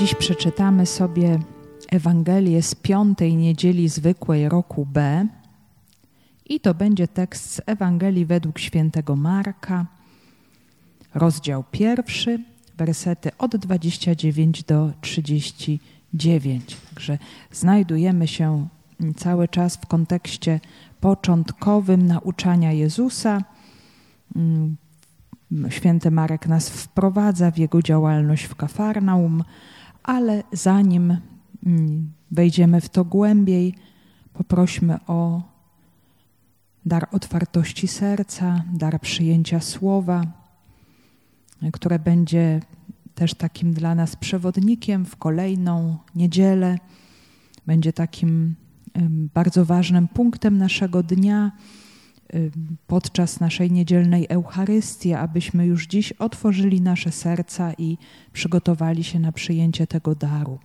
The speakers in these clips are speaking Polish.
Dziś przeczytamy sobie Ewangelię z piątej niedzieli zwykłej roku B. I to będzie tekst z Ewangelii według świętego Marka, rozdział pierwszy, wersety od 29 do 39. Także znajdujemy się cały czas w kontekście początkowym nauczania Jezusa. Mm, święty Marek nas wprowadza w jego działalność w Kafarnaum, ale zanim mm, wejdziemy w to głębiej, poprośmy o dar otwartości serca, dar przyjęcia słowa, które będzie też takim dla nas przewodnikiem w kolejną niedzielę, będzie takim bardzo ważnym punktem naszego dnia podczas naszej niedzielnej Eucharystii, abyśmy już dziś otworzyli nasze serca i przygotowali się na przyjęcie tego daru.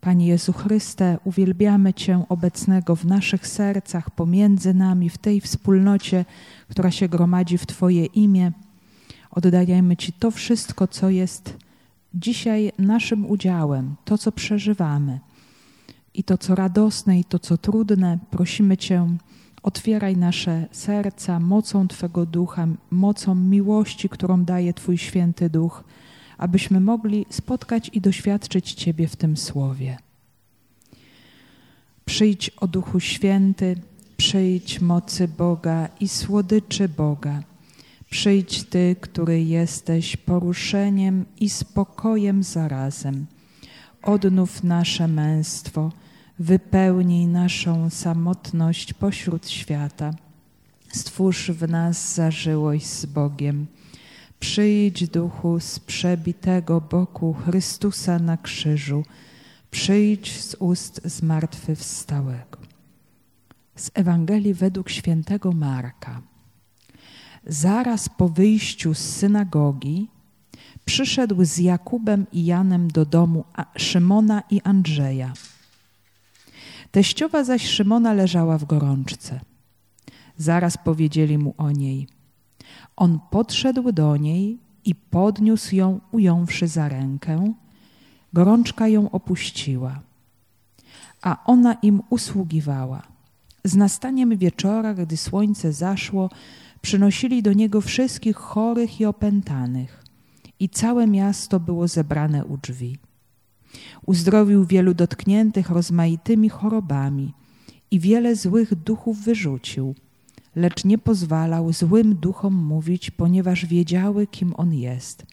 Panie Jezu Chryste, uwielbiamy Cię obecnego w naszych sercach, pomiędzy nami, w tej wspólnocie, która się gromadzi w Twoje imię. Oddajemy Ci to wszystko, co jest dzisiaj naszym udziałem, to, co przeżywamy i to, co radosne, i to, co trudne. Prosimy Cię, otwieraj nasze serca mocą Twego ducha, mocą miłości, którą daje Twój święty duch abyśmy mogli spotkać i doświadczyć Ciebie w tym słowie. Przyjdź o Duchu Święty, przyjdź mocy Boga i słodyczy Boga. Przyjdź Ty, który jesteś poruszeniem i spokojem zarazem. Odnów nasze męstwo, wypełnij naszą samotność pośród świata. Stwórz w nas zażyłość z Bogiem Przyjdź, duchu, z przebitego boku Chrystusa na krzyżu, przyjdź z ust zmartwychwstałego. Z Ewangelii według świętego Marka. Zaraz po wyjściu z synagogi przyszedł z Jakubem i Janem do domu Szymona i Andrzeja. Teściowa zaś Szymona leżała w gorączce. Zaraz powiedzieli mu o niej – on podszedł do niej i podniósł ją, ująwszy za rękę. Gorączka ją opuściła, a ona im usługiwała. Z nastaniem wieczora, gdy słońce zaszło, przynosili do niego wszystkich chorych i opętanych, i całe miasto było zebrane u drzwi. Uzdrowił wielu dotkniętych rozmaitymi chorobami i wiele złych duchów wyrzucił – lecz nie pozwalał złym duchom mówić, ponieważ wiedziały, kim on jest.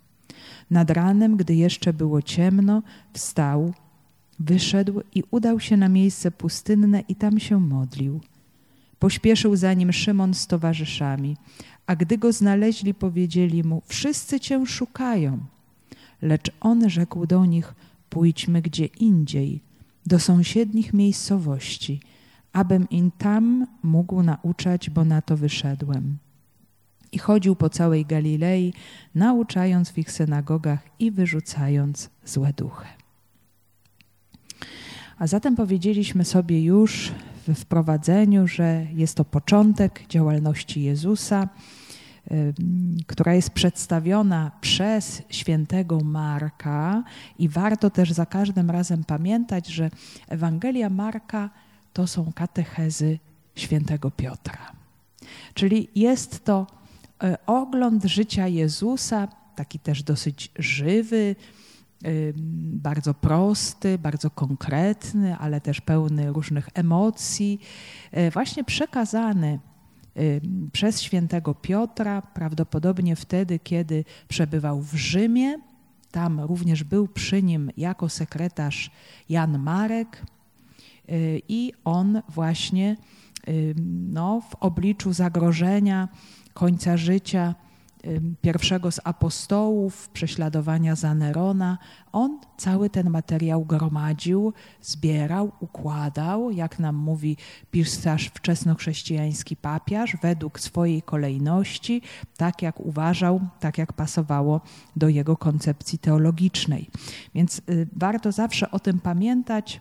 Nad ranem, gdy jeszcze było ciemno, wstał, wyszedł i udał się na miejsce pustynne i tam się modlił. Pośpieszył za nim Szymon z towarzyszami, a gdy go znaleźli, powiedzieli mu: Wszyscy cię szukają. Lecz on rzekł do nich: Pójdźmy gdzie indziej, do sąsiednich miejscowości abym im tam mógł nauczać, bo na to wyszedłem. I chodził po całej Galilei, nauczając w ich synagogach i wyrzucając złe duchy. A zatem powiedzieliśmy sobie już w wprowadzeniu, że jest to początek działalności Jezusa, która jest przedstawiona przez świętego Marka, i warto też za każdym razem pamiętać, że Ewangelia Marka to są katechezy świętego Piotra. Czyli jest to e, ogląd życia Jezusa, taki też dosyć żywy, bardzo prosty, bardzo konkretny, ale też pełny różnych emocji, e, właśnie przekazany przez świętego Piotra, prawdopodobnie wtedy, kiedy przebywał w Rzymie. Tam również był przy nim jako sekretarz Jan Marek, Y, i on właśnie no, w obliczu zagrożenia końca życia pierwszego z apostołów, prześladowania za Nerona, on cały ten materiał gromadził, zbierał, układał, jak nam mówi pisarz wczesnochrześcijański papiarz, według swojej kolejności, tak jak uważał, tak jak pasowało do jego koncepcji teologicznej. Więc warto zawsze o tym pamiętać,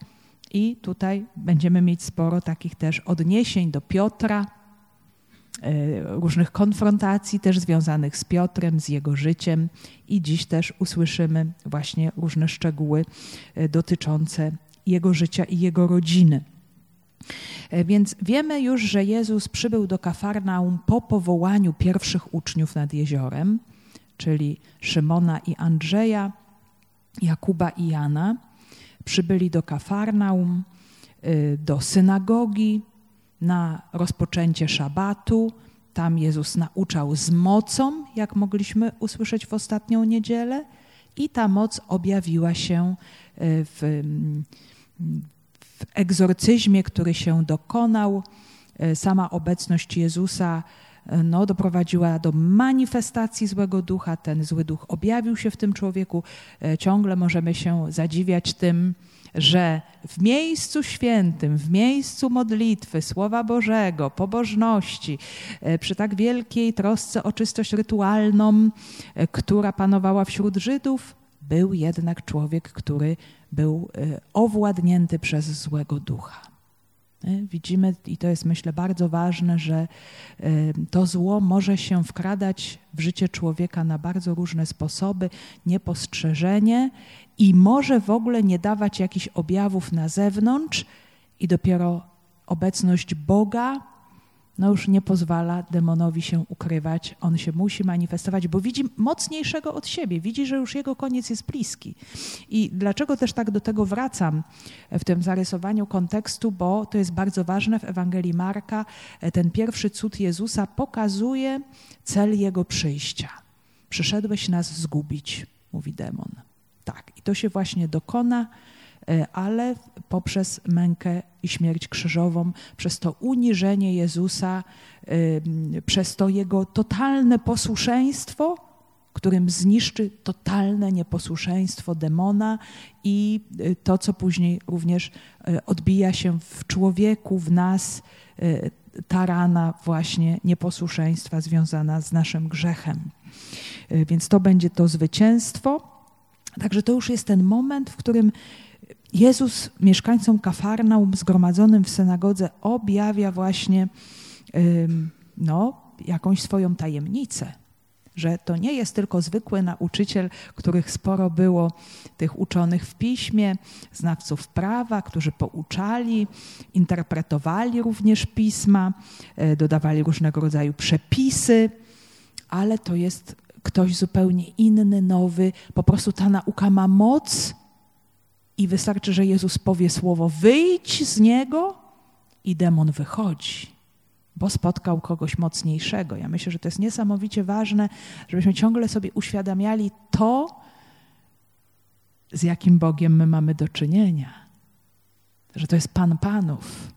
i tutaj będziemy mieć sporo takich też odniesień do Piotra, różnych konfrontacji też związanych z Piotrem, z jego życiem i dziś też usłyszymy właśnie różne szczegóły dotyczące jego życia i jego rodziny. Więc wiemy już, że Jezus przybył do Kafarnaum po powołaniu pierwszych uczniów nad jeziorem, czyli Szymona i Andrzeja, Jakuba i Jana. Przybyli do Kafarnaum, do synagogi na rozpoczęcie szabatu. Tam Jezus nauczał z mocą, jak mogliśmy usłyszeć w ostatnią niedzielę, i ta moc objawiła się y, w, w egzorcyzmie, który się dokonał. Y, sama obecność Jezusa no, doprowadziła do manifestacji złego ducha. Ten zły duch objawił się w tym człowieku. E, ciągle możemy się zadziwiać tym, że w miejscu świętym, w miejscu modlitwy, Słowa Bożego, pobożności, e, przy tak wielkiej trosce o czystość rytualną, e, która panowała wśród Żydów, był jednak człowiek, który był owładnięty przez złego ducha. Widzimy, i to jest myślę bardzo ważne, że to zło może się wkradać w życie człowieka na bardzo różne sposoby, niepostrzeżenie i może w ogóle nie dawać jakichś objawów na zewnątrz, i dopiero obecność Boga no już nie pozwala demonowi się ukrywać. On się musi manifestować, bo widzi mocniejszego od siebie, widzi, że już jego koniec jest bliski. I dlaczego też tak do tego wracam w tym zarysowaniu kontekstu, bo to jest bardzo ważne w Ewangelii Marka. Ten pierwszy cud Jezusa pokazuje cel jego przyjścia. Przyszedłeś nas zgubić, mówi demon. I to się właśnie dokona E, ale poprzez mękę i śmierć krzyżową, przez to uniżenie Jezusa, przez to jego totalne posłuszeństwo, którym zniszczy totalne nieposłuszeństwo demona i e, to, co później również e, odbija się w człowieku, w nas, ta rana właśnie nieposłuszeństwa związana z naszym grzechem. Więc to będzie to zwycięstwo. Także to już jest ten moment, w którym Jezus mieszkańcom Kafarnaum zgromadzonym w synagodze objawia właśnie no, jakąś swoją tajemnicę, że to nie jest tylko zwykły nauczyciel, których sporo było tych uczonych w piśmie, znawców prawa, którzy pouczali, interpretowali również pisma, e, dodawali różnego rodzaju przepisy, ale to jest ktoś zupełnie inny, nowy. Po prostu ta nauka ma moc i wystarczy, że Jezus powie słowo: wyjdź z niego, i demon wychodzi, bo spotkał kogoś mocniejszego. Ja myślę, że to jest niesamowicie ważne, żebyśmy ciągle sobie uświadamiali to, z jakim Bogiem my mamy do czynienia. Że to jest Pan Panów,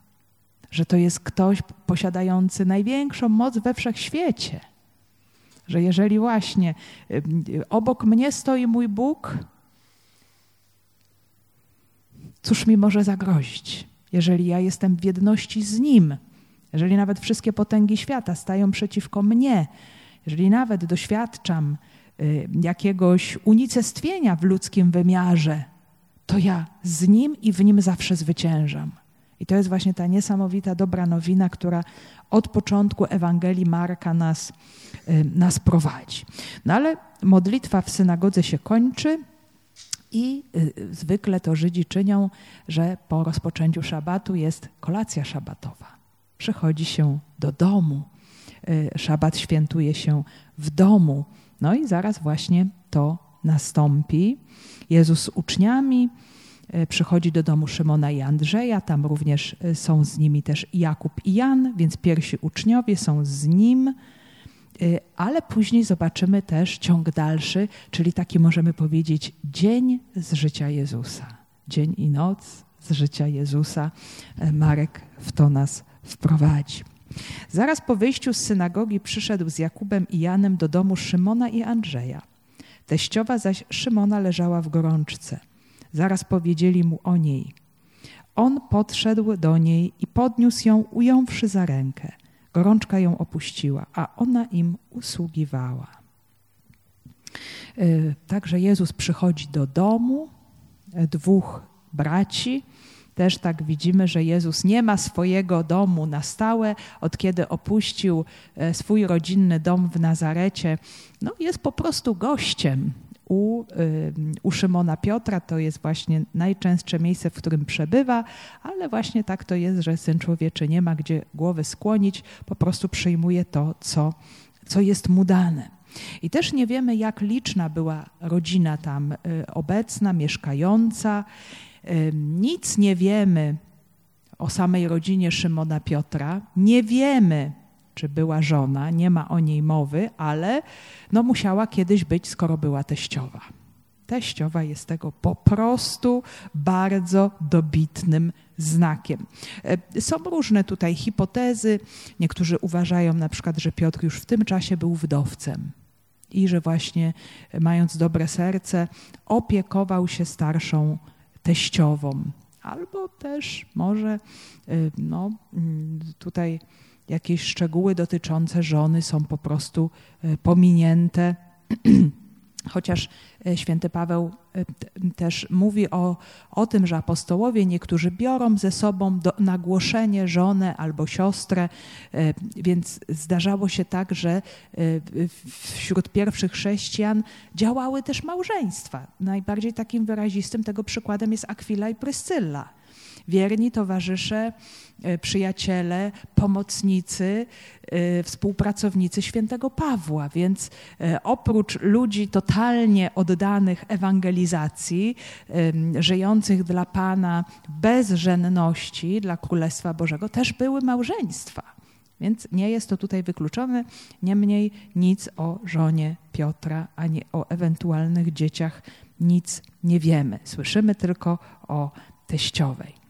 że to jest ktoś posiadający największą moc we wszechświecie. Że jeżeli właśnie obok mnie stoi mój Bóg, Cóż mi może zagrozić, jeżeli ja jestem w jedności z Nim, jeżeli nawet wszystkie potęgi świata stają przeciwko mnie, jeżeli nawet doświadczam y, jakiegoś unicestwienia w ludzkim wymiarze, to ja z Nim i w Nim zawsze zwyciężam. I to jest właśnie ta niesamowita dobra nowina, która od początku Ewangelii Marka nas, y, nas prowadzi. No ale modlitwa w synagodze się kończy. I y, zwykle to Żydzi czynią, że po rozpoczęciu szabatu jest kolacja szabatowa. Przychodzi się do domu. Y, szabat świętuje się w domu. No i zaraz właśnie to nastąpi. Jezus z uczniami przychodzi do domu Szymona i Andrzeja. Tam również są z nimi też Jakub i Jan, więc pierwsi uczniowie są z nim Y, ale później zobaczymy też ciąg dalszy, czyli taki możemy powiedzieć dzień z życia Jezusa. Dzień i noc z życia Jezusa. E, Marek w to nas wprowadzi. Zaraz po wyjściu z synagogi przyszedł z Jakubem i Janem do domu Szymona i Andrzeja. Teściowa zaś Szymona leżała w gorączce. Zaraz powiedzieli mu o niej. On podszedł do niej i podniósł ją, ująwszy za rękę – Gorączka ją opuściła, a ona im usługiwała. E, także Jezus przychodzi do domu e, dwóch braci, Też tak widzimy, że Jezus nie ma swojego domu na stałe, od kiedy opuścił e, swój rodzinny dom w Nazarecie. No, jest po prostu gościem u, u Szymona Piotra. To jest właśnie najczęstsze miejsce, w którym przebywa, ale właśnie tak to jest, że Syn Człowieczy nie ma gdzie głowy skłonić, po prostu przyjmuje to, co, co jest mu dane. I też nie wiemy, jak liczna była rodzina tam y, obecna, mieszkająca. Nic nie wiemy o samej rodzinie Szymona Piotra. Nie wiemy, czy była żona, nie ma o niej mowy, ale no musiała kiedyś być, skoro była teściowa. Teściowa jest tego po prostu bardzo dobitnym znakiem. E, są różne tutaj hipotezy. Niektórzy uważają na przykład, że Piotr już w tym czasie był wdowcem i że właśnie mając dobre serce opiekował się starszą teściową. Albo też może y, no, mm, tutaj jakieś szczegóły dotyczące żony są po prostu y, pominięte. Chociaż e, święty Paweł e, też mówi o, o tym, że apostołowie niektórzy biorą ze sobą do, na głoszenie żonę albo siostrę, e, więc zdarzało się tak, że wśród pierwszych chrześcijan działały też małżeństwa. Najbardziej takim wyrazistym tego przykładem jest Akwila i Pryscylla wierni towarzysze, e, przyjaciele, pomocnicy, e, współpracownicy świętego Pawła. Więc e, oprócz ludzi totalnie oddanych ewangelizacji, żyjących dla Pana bez żenności, dla Królestwa Bożego, też były małżeństwa. Więc nie jest to tutaj wykluczone. Niemniej nic o żonie Piotra ani o ewentualnych dzieciach nic nie wiemy. Słyszymy tylko o teściowej.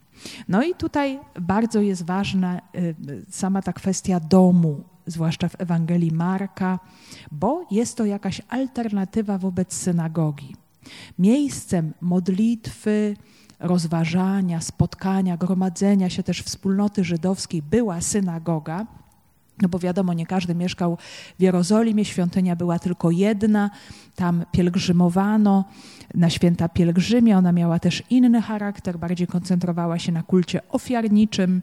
No i tutaj bardzo jest ważna y, sama ta kwestia domu, zwłaszcza w Ewangelii Marka, bo jest to jakaś alternatywa wobec synagogi. Miejscem modlitwy, rozważania, spotkania, gromadzenia się też wspólnoty żydowskiej była synagoga. No bo wiadomo, nie każdy mieszkał w Jerozolimie, świątynia była tylko jedna, tam pielgrzymowano na święta pielgrzymie. Ona miała też inny charakter, bardziej koncentrowała się na kulcie ofiarniczym,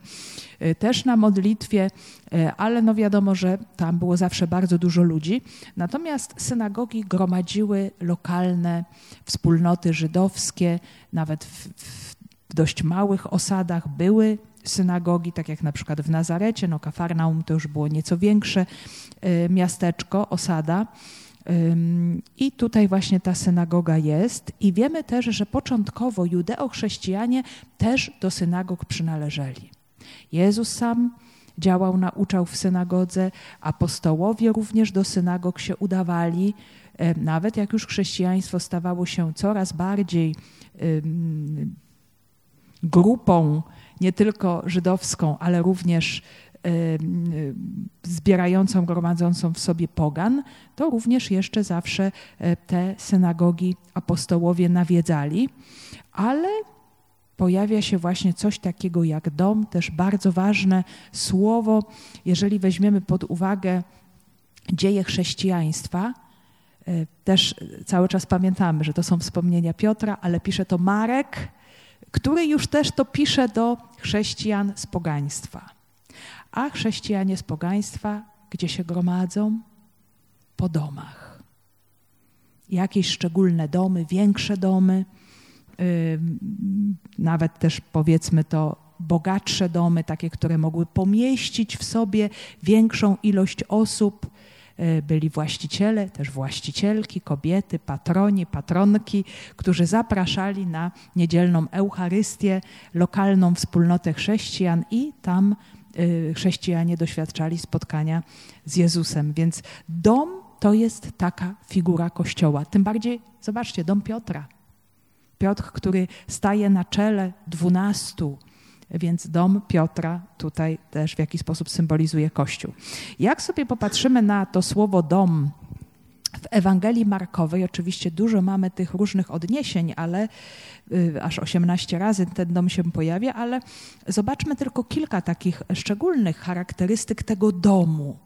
y, też na modlitwie, y, ale no wiadomo, że tam było zawsze bardzo dużo ludzi. Natomiast synagogi gromadziły lokalne wspólnoty żydowskie, nawet w, w dość małych osadach były synagogi, tak jak na przykład w Nazarecie, no Kafarnaum to już było nieco większe y, miasteczko, osada. I tutaj właśnie ta synagoga jest. I wiemy też, że początkowo judeochrześcijanie też do synagog przynależeli. Jezus sam działał, nauczał w synagodze, apostołowie również do synagog się udawali. Nawet jak już chrześcijaństwo stawało się coraz bardziej grupą nie tylko żydowską, ale również zbierającą, gromadzącą w sobie pogan, to również jeszcze zawsze e, te synagogi apostołowie nawiedzali, ale pojawia się właśnie coś takiego jak dom, też bardzo ważne słowo, jeżeli weźmiemy pod uwagę dzieje chrześcijaństwa, e, też cały czas pamiętamy, że to są wspomnienia Piotra, ale pisze to Marek, który już też to pisze do chrześcijan z pogaństwa. A chrześcijanie z pogaństwa, gdzie się gromadzą? Po domach. Jakieś szczególne domy, większe domy, yy, nawet też powiedzmy to bogatsze domy, takie, które mogły pomieścić w sobie większą ilość osób, byli właściciele, też właścicielki, kobiety, patroni, patronki, którzy zapraszali na niedzielną Eucharystię, lokalną wspólnotę chrześcijan i tam e, chrześcijanie doświadczali spotkania z Jezusem. Więc dom to jest taka figura Kościoła. Tym bardziej, zobaczcie, dom Piotra. Piotr, który staje na czele dwunastu więc dom Piotra tutaj też w jakiś sposób symbolizuje Kościół. Jak sobie popatrzymy na to słowo dom w Ewangelii Markowej oczywiście dużo mamy tych różnych odniesień, ale y, aż 18 razy ten dom się pojawia, ale zobaczmy tylko kilka takich szczególnych charakterystyk tego domu.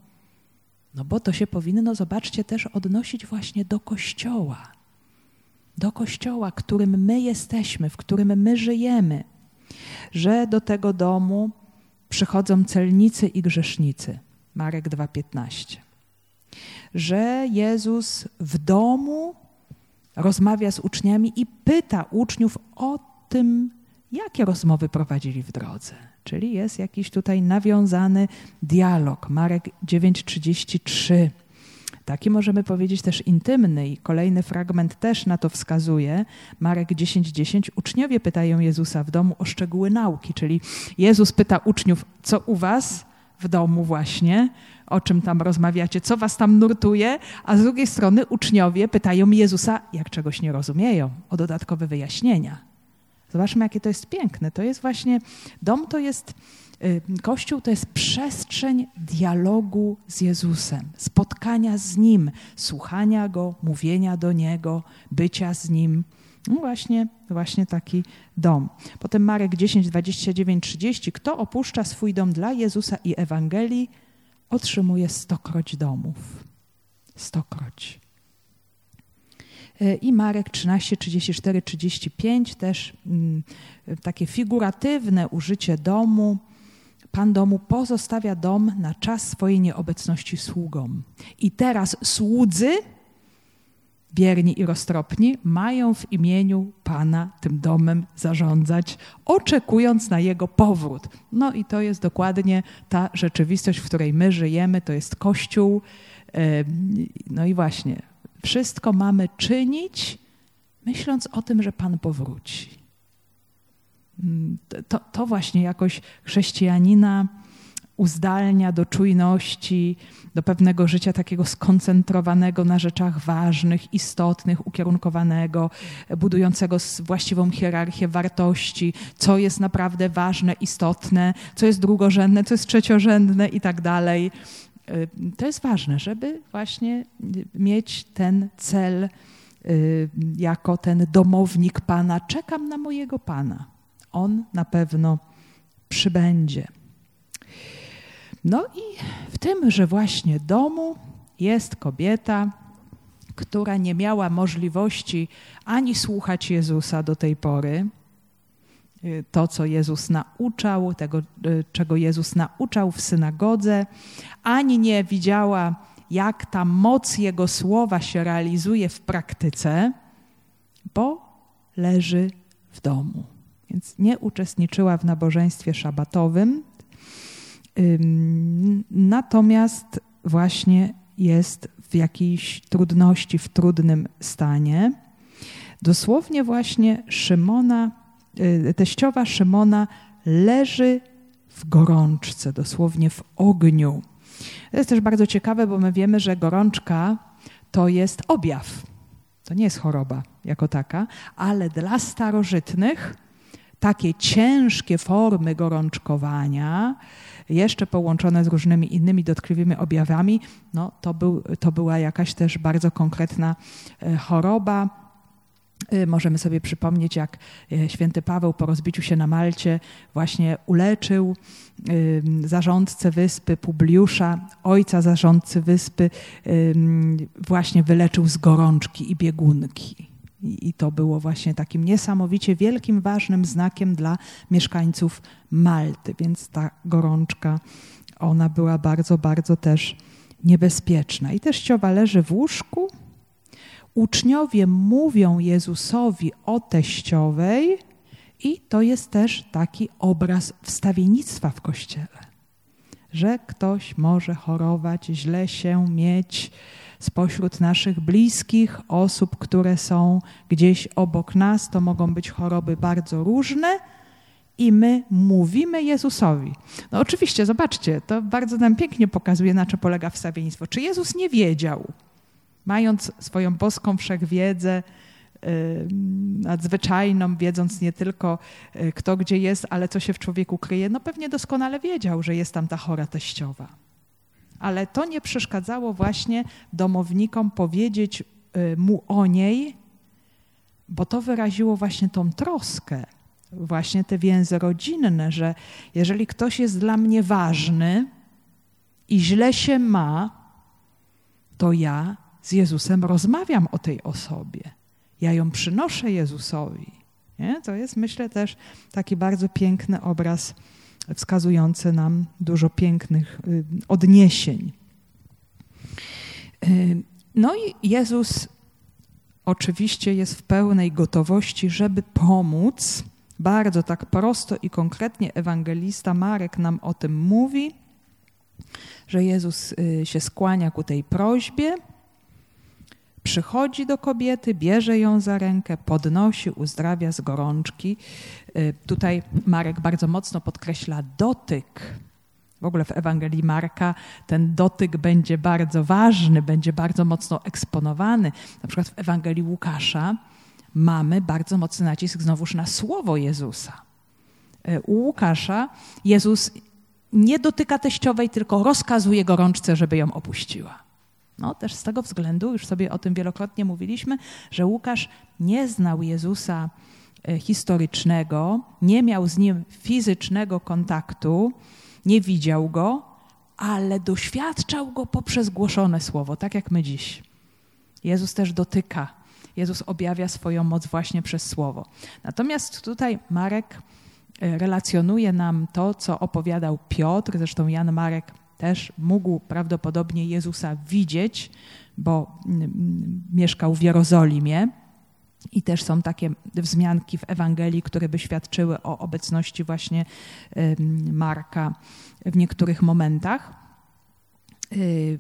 No bo to się powinno, zobaczcie, też odnosić właśnie do Kościoła. Do Kościoła, którym my jesteśmy, w którym my żyjemy. Że do tego domu przychodzą celnicy i grzesznicy. Marek 2:15. Że Jezus w domu rozmawia z uczniami i pyta uczniów o tym, jakie rozmowy prowadzili w drodze. Czyli jest jakiś tutaj nawiązany dialog. Marek 9:33. Taki możemy powiedzieć też intymny i kolejny fragment też na to wskazuje. Marek 10:10. 10. Uczniowie pytają Jezusa w domu o szczegóły nauki, czyli Jezus pyta uczniów, co u was w domu właśnie, o czym tam rozmawiacie, co was tam nurtuje, a z drugiej strony uczniowie pytają Jezusa, jak czegoś nie rozumieją, o dodatkowe wyjaśnienia. Zobaczmy, jakie to jest piękne. To jest właśnie, dom to jest Kościół to jest przestrzeń dialogu z Jezusem, spotkania z Nim, słuchania Go, mówienia do Niego, bycia z Nim. No właśnie, właśnie taki dom. Potem Marek 10, 29, 30. Kto opuszcza swój dom dla Jezusa i Ewangelii, otrzymuje stokroć domów. Stokroć. Y, I Marek 13, 34, 35 też mm, takie figuratywne użycie domu Pan domu pozostawia dom na czas swojej nieobecności sługom. I teraz słudzy, wierni i roztropni, mają w imieniu Pana tym domem zarządzać, oczekując na jego powrót. No i to jest dokładnie ta rzeczywistość, w której my żyjemy, to jest Kościół. No i właśnie, wszystko mamy czynić, myśląc o tym, że Pan powróci. Mm, to, to właśnie jakoś chrześcijanina uzdalnia do czujności, do pewnego życia takiego skoncentrowanego na rzeczach ważnych, istotnych, ukierunkowanego, budującego właściwą hierarchię wartości, co jest naprawdę ważne, istotne, co jest drugorzędne, co jest trzeciorzędne i tak dalej. Y, to jest ważne, żeby właśnie mieć ten cel y, jako ten domownik Pana. Czekam na mojego Pana on na pewno przybędzie. No i w tymże właśnie domu jest kobieta, która nie miała możliwości ani słuchać Jezusa do tej pory, to, co Jezus nauczał, tego, czego Jezus nauczał w synagodze, ani nie widziała, jak ta moc Jego słowa się realizuje w praktyce, bo leży w domu więc nie uczestniczyła w nabożeństwie szabatowym. Natomiast właśnie jest w jakiejś trudności, w trudnym stanie. Dosłownie właśnie Szymona, y, teściowa Szymona leży w gorączce, dosłownie w ogniu. To jest też bardzo ciekawe, bo my wiemy, że gorączka to jest objaw. To nie jest choroba jako taka, ale dla starożytnych takie ciężkie formy gorączkowania, jeszcze połączone z różnymi innymi dotkliwymi objawami, no to, był, to była jakaś też bardzo konkretna e, choroba. E, możemy sobie przypomnieć, jak e, święty Paweł po rozbiciu się na Malcie właśnie uleczył zarządcę wyspy Publiusza, ojca zarządcy wyspy, właśnie wyleczył z gorączki i biegunki. I to było właśnie takim niesamowicie wielkim, ważnym znakiem dla mieszkańców Malty. Więc ta gorączka, ona była bardzo, bardzo też niebezpieczna. I teściowa leży w łóżku. Uczniowie mówią Jezusowi o teściowej, i to jest też taki obraz wstawiennictwa w kościele, że ktoś może chorować, źle się mieć spośród naszych bliskich, osób, które są gdzieś obok nas. To mogą być choroby bardzo różne. I my mówimy Jezusowi. No oczywiście, zobaczcie, to bardzo nam pięknie pokazuje, na czym polega wstawiennictwo. Czy Jezus nie wiedział, mając swoją boską wszechwiedzę, nadzwyczajną, wiedząc nie tylko y, kto gdzie jest, ale co się w człowieku kryje, no pewnie doskonale wiedział, że jest tam ta chora teściowa ale to nie przeszkadzało właśnie domownikom powiedzieć y, mu o niej, bo to wyraziło właśnie tą troskę, właśnie te więzy rodzinne, że jeżeli ktoś jest dla mnie ważny i źle się ma, to ja z Jezusem rozmawiam o tej osobie. Ja ją przynoszę Jezusowi. Nie? To jest, myślę, też taki bardzo piękny obraz wskazujący nam dużo pięknych y, odniesień. Y, no i Jezus oczywiście jest w pełnej gotowości, żeby pomóc. Bardzo tak prosto i konkretnie ewangelista Marek nam o tym mówi, że Jezus y, się skłania ku tej prośbie przychodzi do kobiety, bierze ją za rękę, podnosi, uzdrawia z gorączki. Y, tutaj Marek bardzo mocno podkreśla dotyk. W ogóle w Ewangelii Marka ten dotyk będzie bardzo ważny, będzie bardzo mocno eksponowany. Na przykład w Ewangelii Łukasza mamy bardzo mocny nacisk znowuż na słowo Jezusa. Y, u Łukasza Jezus nie dotyka teściowej, tylko rozkazuje gorączce, żeby ją opuściła. No, też z tego względu, już sobie o tym wielokrotnie mówiliśmy, że Łukasz nie znał Jezusa e, historycznego, nie miał z nim fizycznego kontaktu, nie widział go, ale doświadczał go poprzez głoszone słowo, tak jak my dziś. Jezus też dotyka. Jezus objawia swoją moc właśnie przez słowo. Natomiast tutaj Marek e, relacjonuje nam to, co opowiadał Piotr, zresztą Jan Marek też mógł prawdopodobnie Jezusa widzieć, bo mm, mm, mieszkał w Jerozolimie. I też są takie wzmianki w Ewangelii, które by świadczyły o obecności właśnie Marka w niektórych momentach. Y,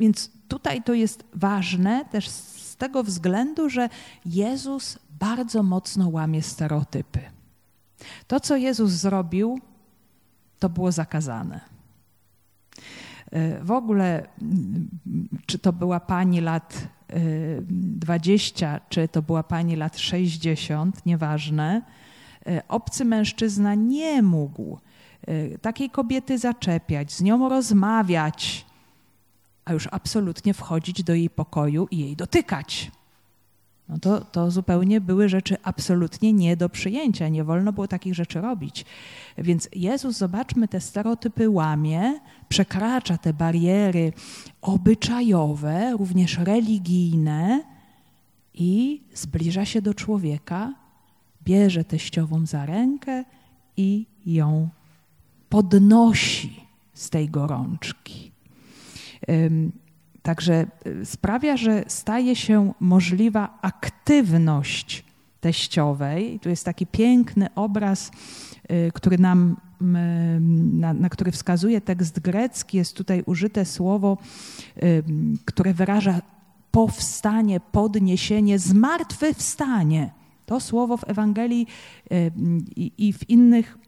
więc tutaj to jest ważne też z tego względu, że Jezus bardzo mocno łamie stereotypy. To, co Jezus zrobił, to było zakazane. E, w ogóle, czy to była pani lat 20, e, czy to była pani lat 60, nieważne, e, obcy mężczyzna nie mógł takiej kobiety zaczepiać, z nią rozmawiać, a już absolutnie wchodzić do jej pokoju i jej dotykać no to, to zupełnie były rzeczy absolutnie nie do przyjęcia. Nie wolno było takich rzeczy robić. Więc Jezus, zobaczmy, te stereotypy łamie, przekracza te bariery obyczajowe, również religijne i zbliża się do człowieka, bierze teściową za rękę i ją podnosi z tej gorączki. Także y, sprawia, że staje się możliwa aktywność teściowej. Tu jest taki piękny obraz, y, który nam, na, na, który wskazuje tekst grecki. Jest tutaj użyte słowo, które wyraża powstanie, podniesienie, zmartwychwstanie. To słowo w Ewangelii i w innych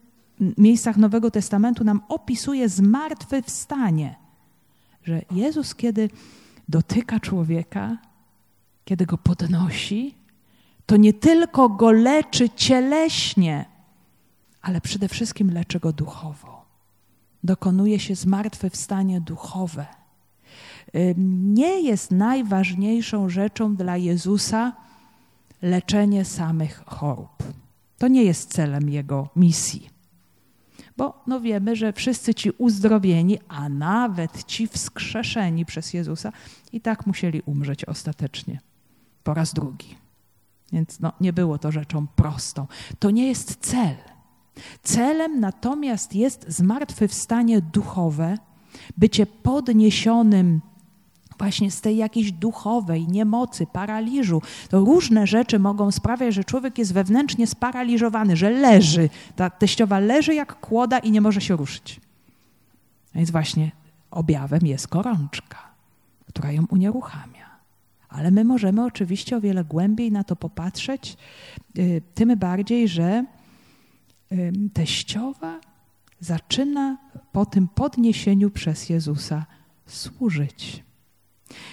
miejscach Nowego Testamentu nam opisuje zmartwychwstanie że Jezus, kiedy dotyka człowieka, kiedy go podnosi, to nie tylko go leczy cieleśnie, ale przede wszystkim leczy go duchowo. Dokonuje się zmartwychwstanie duchowe. Nie jest najważniejszą rzeczą dla Jezusa leczenie samych chorób. To nie jest celem jego misji bo no wiemy, że wszyscy ci uzdrowieni, a nawet ci wskrzeszeni przez Jezusa i tak musieli umrzeć ostatecznie po raz drugi. Więc no, nie było to rzeczą prostą. To nie jest cel. Celem natomiast jest zmartwychwstanie duchowe, bycie podniesionym właśnie z tej jakiejś duchowej niemocy, paraliżu. To różne rzeczy mogą sprawiać, że człowiek jest wewnętrznie sparaliżowany, że leży. Ta teściowa leży jak kłoda i nie może się ruszyć. Więc właśnie objawem jest gorączka, która ją unieruchamia. Ale my możemy oczywiście o wiele głębiej na to popatrzeć, y, tym bardziej, że teściowa zaczyna po tym podniesieniu przez Jezusa służyć.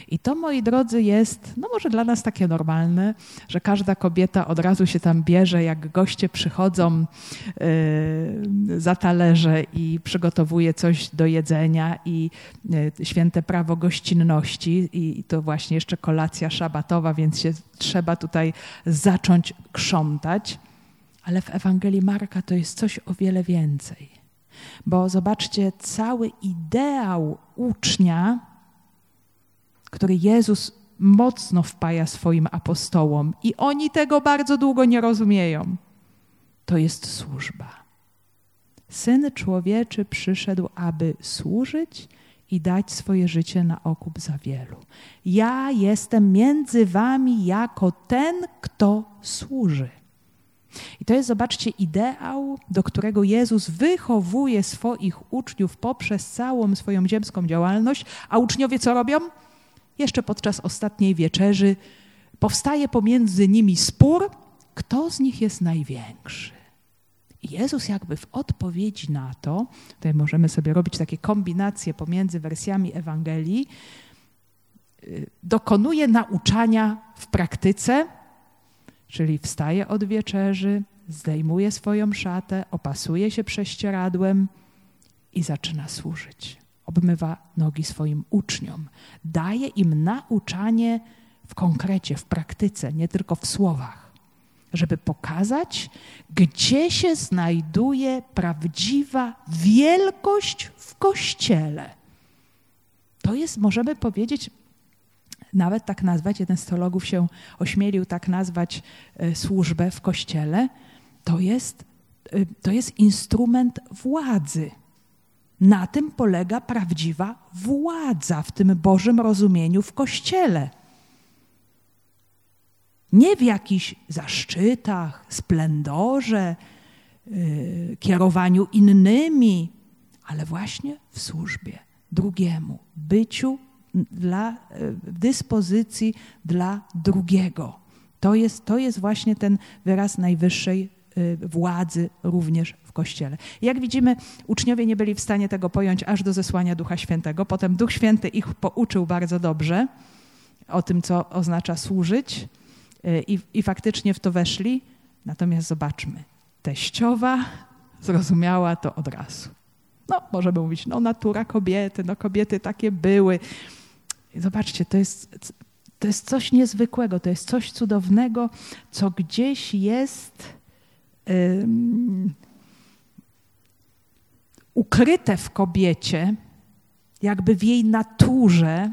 I to, moi drodzy, jest, no może dla nas takie normalne, że każda kobieta od razu się tam bierze, jak goście przychodzą yy, za talerze i przygotowuje coś do jedzenia i yy, święte prawo gościnności i to właśnie jeszcze kolacja szabatowa, więc się trzeba tutaj zacząć krzątać. Ale w Ewangelii Marka to jest coś o wiele więcej. Bo zobaczcie, cały ideał ucznia który Jezus mocno wpaja swoim apostołom i oni tego bardzo długo nie rozumieją. To jest służba. Syn człowieczy przyszedł, aby służyć i dać swoje życie na okup za wielu. Ja jestem między wami jako ten, kto służy. I to jest, zobaczcie, ideał, do którego Jezus wychowuje swoich uczniów poprzez całą swoją ziemską działalność, a uczniowie co robią? Jeszcze podczas ostatniej wieczerzy powstaje pomiędzy nimi spór, kto z nich jest największy. I Jezus jakby w odpowiedzi na to, tutaj możemy sobie robić takie kombinacje pomiędzy wersjami Ewangelii, y, dokonuje nauczania w praktyce, czyli wstaje od wieczerzy, zdejmuje swoją szatę, opasuje się prześcieradłem i zaczyna służyć. Obmywa nogi swoim uczniom, daje im nauczanie w konkrecie, w praktyce, nie tylko w słowach, żeby pokazać, gdzie się znajduje prawdziwa wielkość w kościele. To jest, możemy powiedzieć, nawet tak nazwać, jeden z teologów się ośmielił tak nazwać e, służbę w kościele, to jest, e, to jest instrument władzy. Na tym polega prawdziwa władza w tym Bożym rozumieniu w kościele. Nie w jakichś zaszczytach, splendorze, yy, kierowaniu innymi, ale właśnie w służbie drugiemu, byciu dla, w dyspozycji dla drugiego. To jest, to jest właśnie ten wyraz najwyższej y, władzy również w Kościele. Jak widzimy, uczniowie nie byli w stanie tego pojąć aż do zesłania Ducha Świętego. Potem Duch Święty ich pouczył bardzo dobrze o tym, co oznacza służyć y, i, i faktycznie w to weszli. Natomiast zobaczmy, teściowa zrozumiała to od razu. No, możemy mówić, no natura kobiety, no kobiety takie były. Zobaczcie, to jest, to jest coś niezwykłego, to jest coś cudownego, co gdzieś jest um, ukryte w kobiecie, jakby w jej naturze.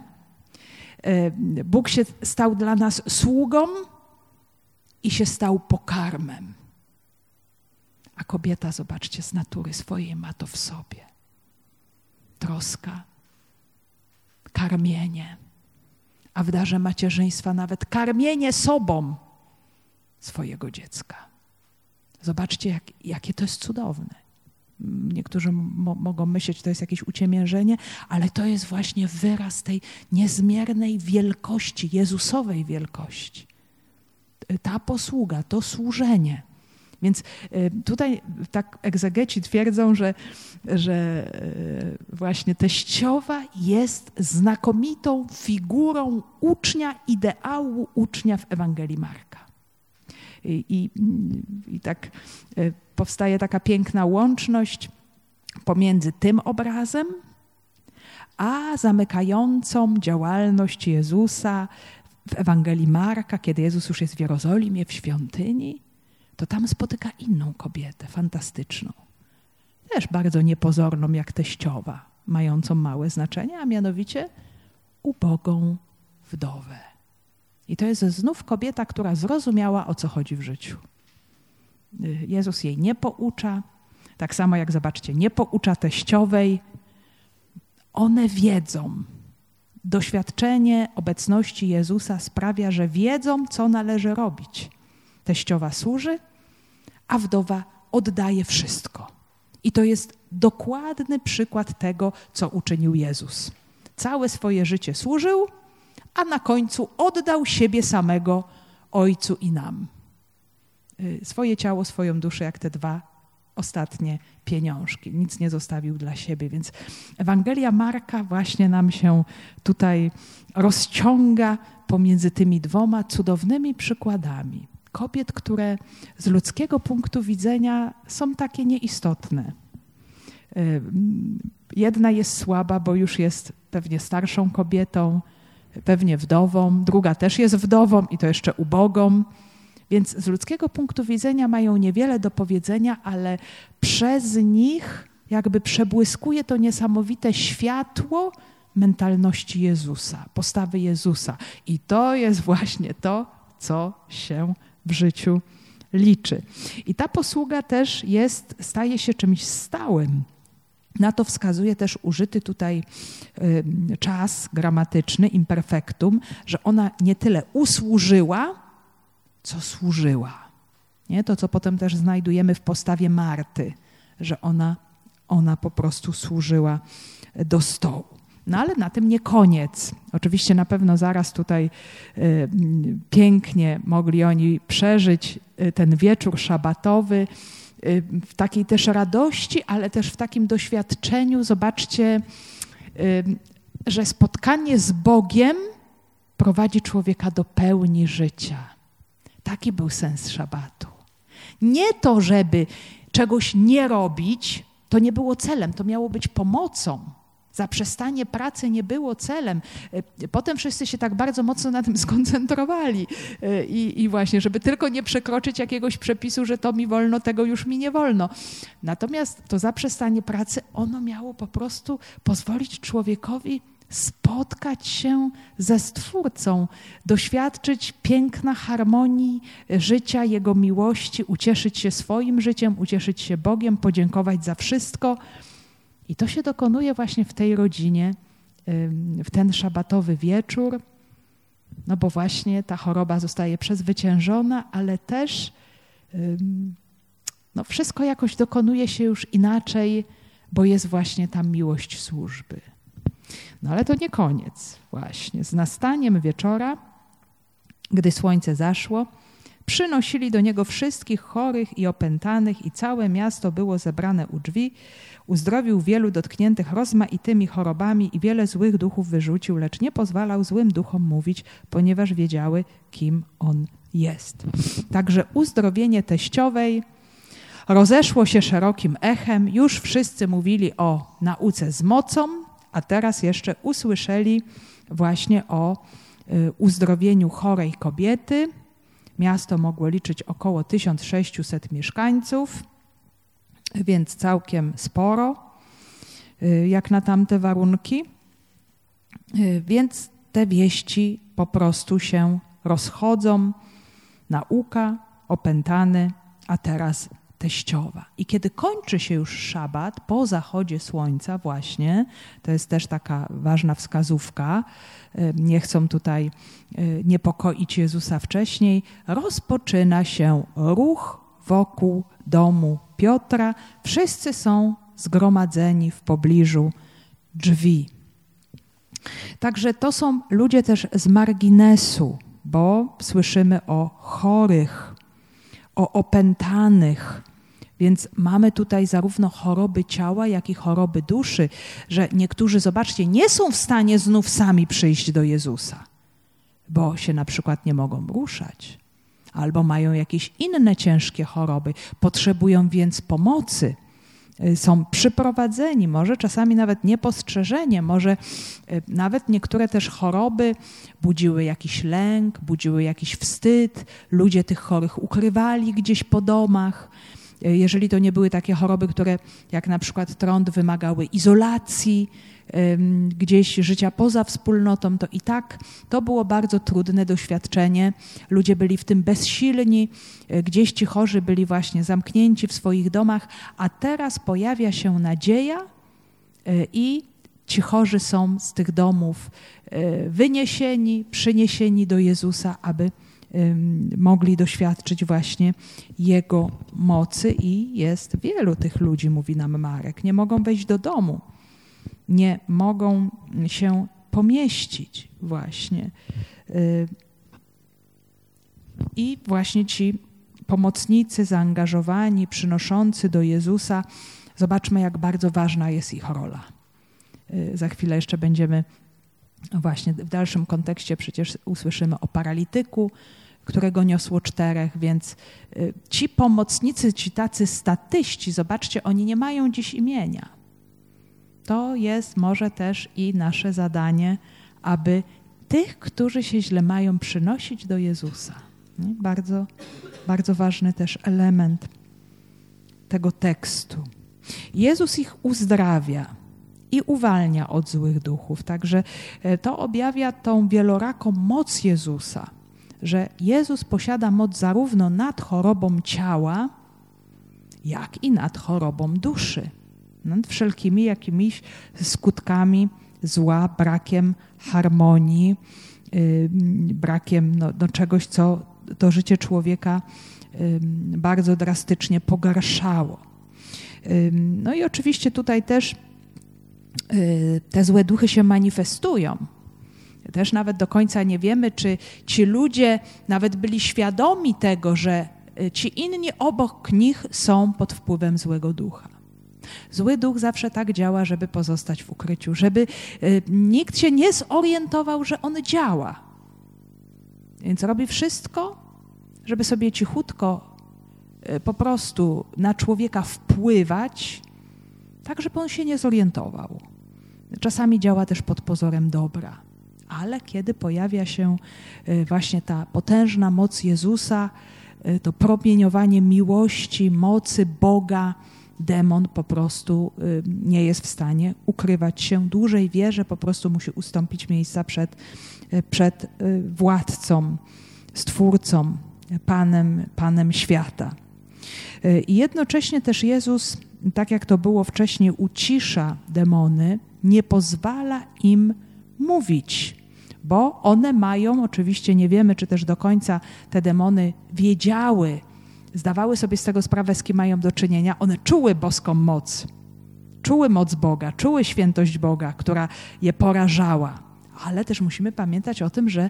Bóg się stał dla nas sługą i się stał pokarmem. A kobieta, zobaczcie, z natury swojej ma to w sobie. Troska, karmienie, a w darze macierzyństwa nawet karmienie sobą swojego dziecka. Zobaczcie, jak, jakie to jest cudowne. Niektórzy mo mogą myśleć, że to jest jakieś uciemiężenie, ale to jest właśnie wyraz tej niezmiernej wielkości, Jezusowej wielkości. Ta posługa, to służenie. Więc y, tutaj tak egzegeci twierdzą, że, że y, właśnie teściowa jest znakomitą figurą ucznia, ideału ucznia w Ewangelii Marka. I, i, i tak y, powstaje taka piękna łączność pomiędzy tym obrazem, a zamykającą działalność Jezusa w Ewangelii Marka, kiedy Jezus już jest w Jerozolimie, w świątyni to tam spotyka inną kobietę, fantastyczną. Też bardzo niepozorną jak teściowa, mającą małe znaczenie, a mianowicie ubogą wdowę. I to jest znów kobieta, która zrozumiała, o co chodzi w życiu. Jezus jej nie poucza, tak samo jak zobaczcie, nie poucza teściowej. One wiedzą. Doświadczenie obecności Jezusa sprawia, że wiedzą, co należy robić. Teściowa służy, a wdowa oddaje wszystko. I to jest dokładny przykład tego, co uczynił Jezus. Całe swoje życie służył, a na końcu oddał siebie samego Ojcu i nam. Y, swoje ciało, swoją duszę, jak te dwa ostatnie pieniążki. Nic nie zostawił dla siebie. Więc Ewangelia Marka właśnie nam się tutaj rozciąga pomiędzy tymi dwoma cudownymi przykładami kobiet, które z ludzkiego punktu widzenia są takie nieistotne. E, jedna jest słaba, bo już jest pewnie starszą kobietą, pewnie wdową, druga też jest wdową i to jeszcze ubogą. Więc z ludzkiego punktu widzenia mają niewiele do powiedzenia, ale przez nich jakby przebłyskuje to niesamowite światło mentalności Jezusa, postawy Jezusa. I to jest właśnie to, co się w życiu liczy. I ta posługa też jest, staje się czymś stałym. Na to wskazuje też użyty tutaj czas gramatyczny, imperfektum, że ona nie tyle usłużyła, co służyła. Nie? To, co potem też znajdujemy w postawie Marty, że ona, ona po prostu służyła do stołu. No ale na tym nie koniec. Oczywiście na pewno zaraz tutaj y, pięknie mogli oni przeżyć y, ten wieczór szabatowy y, w takiej też radości, ale też w takim doświadczeniu. Zobaczcie, że spotkanie z Bogiem prowadzi człowieka do pełni życia. Taki był sens szabatu. Nie to, żeby czegoś nie robić, to nie było celem, to miało być pomocą. Zaprzestanie pracy nie było celem. E, potem wszyscy się tak bardzo mocno na tym skoncentrowali. E, I, I, właśnie, żeby tylko nie przekroczyć jakiegoś przepisu, że to mi wolno, tego już mi nie wolno. Natomiast to zaprzestanie pracy, ono miało po prostu pozwolić człowiekowi spotkać się ze Stwórcą, doświadczyć piękna harmonii życia, Jego miłości, ucieszyć się swoim życiem, ucieszyć się Bogiem, podziękować za wszystko. I to się dokonuje właśnie w tej rodzinie, w ten szabatowy wieczór, no bo właśnie ta choroba zostaje przezwyciężona, ale też no wszystko jakoś dokonuje się już inaczej, bo jest właśnie ta miłość służby. No ale to nie koniec właśnie. Z nastaniem wieczora, gdy słońce zaszło, przynosili do niego wszystkich chorych i opętanych i całe miasto było zebrane u drzwi. Uzdrowił wielu dotkniętych rozmaitymi chorobami i wiele złych duchów wyrzucił, lecz nie pozwalał złym duchom mówić, ponieważ wiedziały, kim on jest. Także uzdrowienie teściowej rozeszło się szerokim echem. Już wszyscy mówili o nauce z mocą, a teraz jeszcze usłyszeli właśnie o y, uzdrowieniu chorej kobiety. Miasto mogło liczyć około 1600 mieszkańców, więc całkiem sporo, y, jak na tamte warunki. Y, więc te wieści po prostu się rozchodzą. Nauka, opętany, a teraz teściowa. I kiedy kończy się już szabat, po zachodzie słońca właśnie, to jest też taka ważna wskazówka, nie chcą tutaj e, niepokoić Jezusa wcześniej, rozpoczyna się ruch wokół domu Piotra. Wszyscy są zgromadzeni w pobliżu drzwi. Także to są ludzie też z marginesu, bo słyszymy o chorych, o opętanych, więc mamy tutaj zarówno choroby ciała, jak i choroby duszy, że niektórzy, zobaczcie, nie są w stanie znów sami przyjść do Jezusa, bo się na przykład nie mogą ruszać, albo mają jakieś inne ciężkie choroby, potrzebują więc pomocy y, są przyprowadzeni, może czasami nawet niepostrzeżenie, może y, nawet niektóre też choroby budziły jakiś lęk, budziły jakiś wstyd, ludzie tych chorych ukrywali gdzieś po domach. Jeżeli to nie były takie choroby, które jak na przykład trąd wymagały izolacji, gdzieś życia poza wspólnotą, to i tak to było bardzo trudne doświadczenie. Ludzie byli w tym bezsilni, e, gdzieś ci chorzy byli właśnie zamknięci w swoich domach, a teraz pojawia się nadzieja e, i ci chorzy są z tych domów e, wyniesieni, przyniesieni do Jezusa, aby mogli doświadczyć właśnie Jego mocy i jest wielu tych ludzi, mówi nam Marek. Nie mogą wejść do domu, nie mogą się pomieścić właśnie. Y, I właśnie ci pomocnicy zaangażowani, przynoszący do Jezusa, zobaczmy, jak bardzo ważna jest ich rola. Y, za chwilę jeszcze będziemy właśnie w dalszym kontekście przecież usłyszymy o paralityku, którego niosło czterech, więc y, ci pomocnicy, ci tacy statyści, zobaczcie, oni nie mają dziś imienia. To jest może też i nasze zadanie, aby tych, którzy się źle mają, przynosić do Jezusa. Bardzo, bardzo ważny też element tego tekstu. Jezus ich uzdrawia i uwalnia od złych duchów. Także e, to objawia tą wieloraką moc Jezusa, że Jezus posiada moc zarówno nad chorobą ciała, jak i nad chorobą duszy, nad wszelkimi jakimiś skutkami zła, brakiem harmonii, yy, brakiem no, no czegoś, co to życie człowieka yy, bardzo drastycznie pogarszało. Yy, no i oczywiście tutaj też y, te złe duchy się manifestują. Też nawet do końca nie wiemy, czy ci ludzie nawet byli świadomi tego, że y, ci inni obok nich są pod wpływem złego ducha. Zły duch zawsze tak działa, żeby pozostać w ukryciu, żeby y, nikt się nie zorientował, że on działa. Więc robi wszystko, żeby sobie cichutko y, po prostu na człowieka wpływać, tak żeby on się nie zorientował. Czasami działa też pod pozorem dobra, ale kiedy pojawia się y, właśnie ta potężna moc Jezusa, to promieniowanie miłości, mocy Boga, demon po prostu y, nie jest w stanie ukrywać się dłużej, wie, że po prostu musi ustąpić miejsca przed, y, przed y, władcą, stwórcą, panem, panem świata. I jednocześnie też Jezus, tak jak to było wcześniej, ucisza demony, nie pozwala im mówić, bo one mają, oczywiście nie wiemy, czy też do końca te demony wiedziały, zdawały sobie z tego sprawę, z kim mają do czynienia, one czuły boską moc. Czuły moc Boga, czuły świętość Boga, która je porażała. Ale też musimy pamiętać o tym, że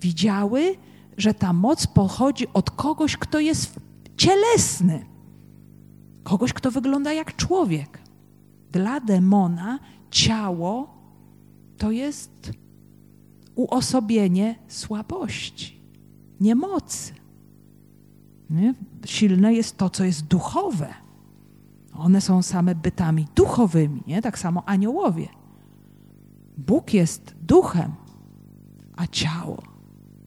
widziały, że ta moc pochodzi od kogoś, kto jest cielesny. Kogoś, kto wygląda jak człowiek. Dla demona ciało to jest uosobienie słabości, niemocy. Nie? Silne jest to, co jest duchowe. One są same bytami duchowymi, nie? tak samo aniołowie. Bóg jest duchem, a ciało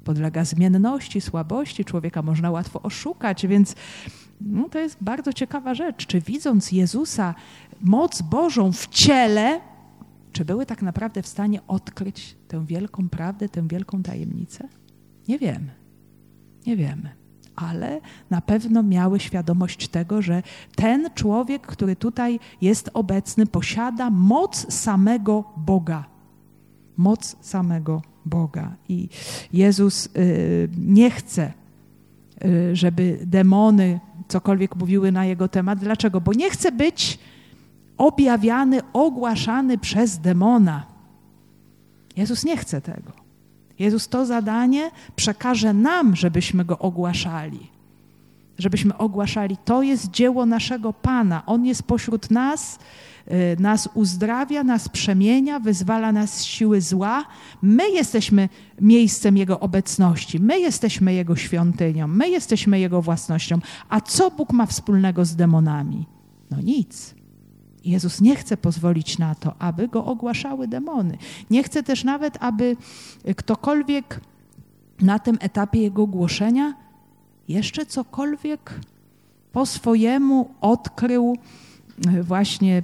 podlega zmienności, słabości. Człowieka można łatwo oszukać, więc no, to jest bardzo ciekawa rzecz. Czy widząc Jezusa, moc Bożą w ciele, czy były tak naprawdę w stanie odkryć tę wielką prawdę, tę wielką tajemnicę? Nie wiemy. Nie wiemy ale na pewno miały świadomość tego, że ten człowiek, który tutaj jest obecny, posiada moc samego Boga. Moc samego Boga. I Jezus y, nie chce, y, żeby demony cokolwiek mówiły na jego temat. Dlaczego? Bo nie chce być objawiany, ogłaszany przez demona. Jezus nie chce tego. Jezus to zadanie przekaże nam, żebyśmy go ogłaszali. Żebyśmy ogłaszali, to jest dzieło naszego Pana. On jest pośród nas, y, nas uzdrawia, nas przemienia, wyzwala nas z siły zła. My jesteśmy miejscem Jego obecności, my jesteśmy Jego świątynią, my jesteśmy Jego własnością. A co Bóg ma wspólnego z demonami? No nic. Jezus nie chce pozwolić na to, aby go ogłaszały demony. Nie chce też nawet, aby ktokolwiek na tym etapie jego głoszenia jeszcze cokolwiek po swojemu odkrył e, właśnie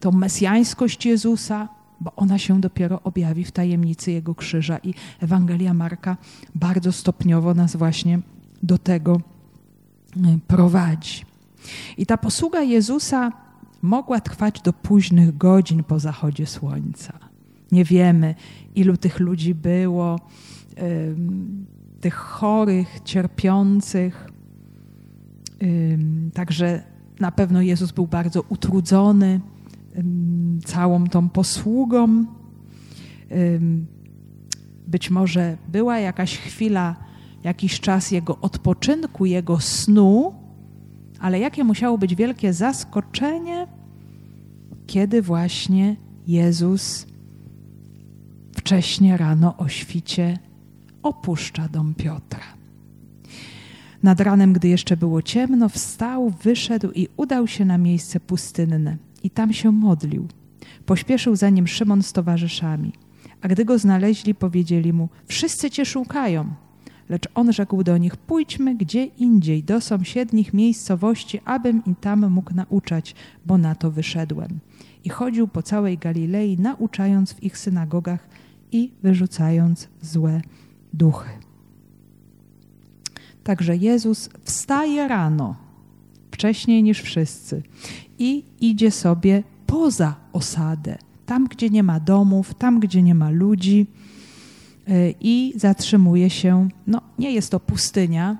tą mesjańskość Jezusa, bo ona się dopiero objawi w tajemnicy Jego krzyża i Ewangelia Marka bardzo stopniowo nas właśnie do tego e, prowadzi. I ta posługa Jezusa mogła trwać do późnych godzin po zachodzie słońca. Nie wiemy, ilu tych ludzi było, tych chorych, cierpiących. Także na pewno Jezus był bardzo utrudzony całą tą posługą. Być może była jakaś chwila, jakiś czas jego odpoczynku, jego snu, ale jakie musiało być wielkie zaskoczenie, kiedy właśnie Jezus wcześnie rano o świcie opuszcza dom Piotra. Nad ranem, gdy jeszcze było ciemno, wstał, wyszedł i udał się na miejsce pustynne i tam się modlił. Pośpieszył za nim Szymon z towarzyszami. A gdy go znaleźli, powiedzieli mu: Wszyscy cię szukają. Lecz on rzekł do nich: Pójdźmy gdzie indziej, do sąsiednich miejscowości, abym i tam mógł nauczać, bo na to wyszedłem. i chodził po całej Galilei, nauczając w ich synagogach i wyrzucając złe duchy. Także Jezus wstaje rano, wcześniej niż wszyscy, i idzie sobie poza osadę, tam gdzie nie ma domów, tam gdzie nie ma ludzi, e, i zatrzymuje się. No, nie jest to pustynia,